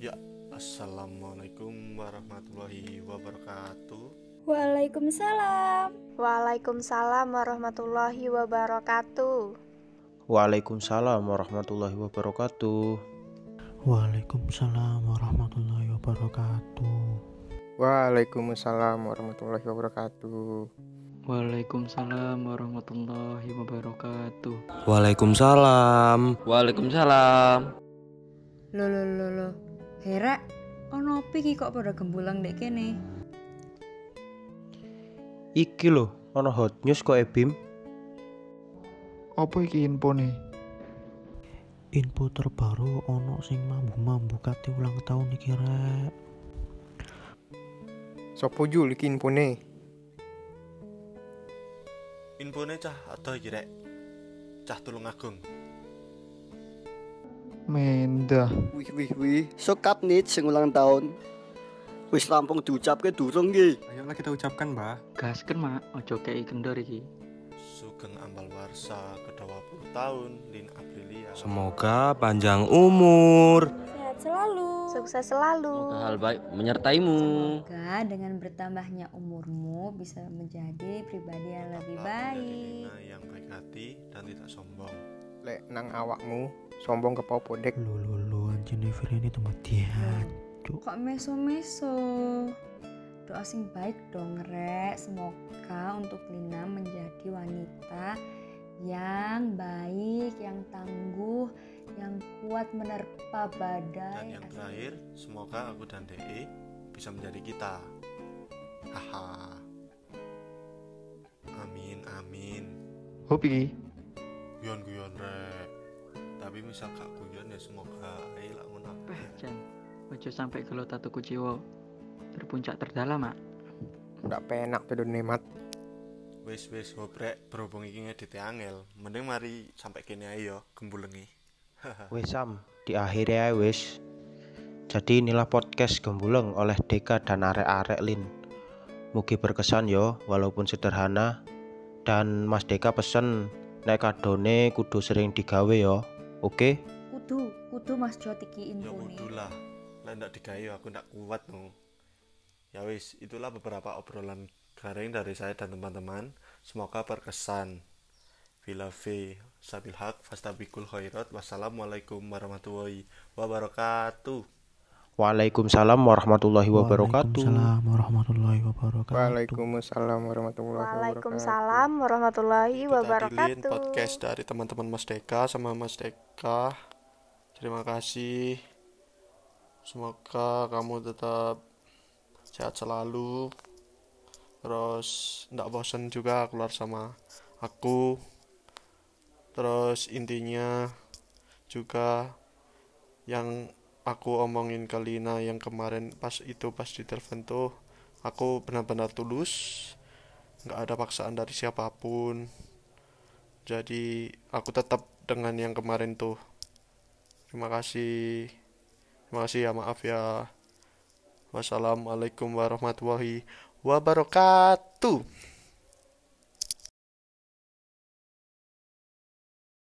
Ya, Assalamualaikum warahmatullahi wabarakatuh. Waalaikumsalam. Waalaikumsalam warahmatullahi wabarakatuh. Waalaikumsalam warahmatullahi wabarakatuh. Waalaikumsalam warahmatullahi wabarakatuh. Waalaikumsalam warahmatullahi wabarakatuh. Waalaikumsalam warahmatullahi wabarakatuh. Waalaikumsalam. Waalaikumsalam. Lo lo lo lo. Hera, ono opi ki kok pada gembulang dek kene? Iki lho, ono hot news kok Ebim. Apa iki infone? Info terbaru ono sing mambu-mambu kate ulang tahun iki rek. Sopo jul iki infone? Infone cah atau iki rek? Cah tulung agung. Mendah. Wih wih wih, sokap nih sing ulang tahun. Wis rampung diucapke durung ki. Ayolah kita ucapkan, Mbah. Gasken mak, ojo kei kendor iki. Sugeng ambal warsa ke 20 tahun Lin Aprilia. Semoga panjang umur. Sehat selalu. Sukses selalu. Semoga hal baik menyertaimu. Semoga dengan bertambahnya umurmu bisa menjadi pribadi yang lebih Bapak menjadi baik. Yang baik hati dan tidak sombong. Lek nang awakmu sombong ke popo dek. Lu lu lu anjene ini tempat dia. Kok meso-meso? Doa sing baik dong rek. Semoga untuk Lina menjadi wanita yang baik, yang tangguh, yang kuat menerpa Dan badai. yang terakhir, semoga aku dan DE bisa menjadi kita. Haha. Amin, amin. Hopi. Guyon-guyon rek. Tapi misal gak guyon ya semoga ae lah ngono. Eh, Jan. Ojo sampai gelo tatu kuciwo. Terpuncak terdalam mak. Ndak penak pedo nemat. Wis wis hobrek berhubung iki ngedit angel, mending mari sampai kene ae yo gembulengi. Wis Sam, di akhir ya wis. Jadi inilah podcast Gembuleng oleh Deka dan arek-arek Lin. Mugi berkesan yo, walaupun sederhana. Dan Mas Deka pesen nek kadone kudu sering digawe yo. Oke? Kudu, kudu Mas Jot iki Ya kudu lah. Lah ndak digawe aku ndak kuat no. Ya wis, itulah beberapa obrolan garing dari saya dan teman-teman. Semoga berkesan. Bila V Sabil Haq Fastabikul Khairat Wassalamualaikum warahmatullahi wabarakatuh Waalaikumsalam warahmatullahi wabarakatuh. Waalaikumsalam warahmatullahi wabarakatuh. Waalaikumsalam warahmatullahi wabarakatuh. Waalaikumsalam warahmatullahi Itu tadi Lin, wabarakatuh. podcast dari teman-teman Mas Deka sama Mas Deka Terima kasih Semoga kamu tetap sehat selalu Terus ndak bosan juga keluar sama aku Terus intinya juga yang aku omongin ke Lina yang kemarin pas itu pas di telepon tuh aku benar-benar tulus. Nggak ada paksaan dari siapa pun. Jadi aku tetap dengan yang kemarin tuh. Terima kasih. Terima kasih ya maaf ya. Wassalamualaikum warahmatullahi wabarakatuh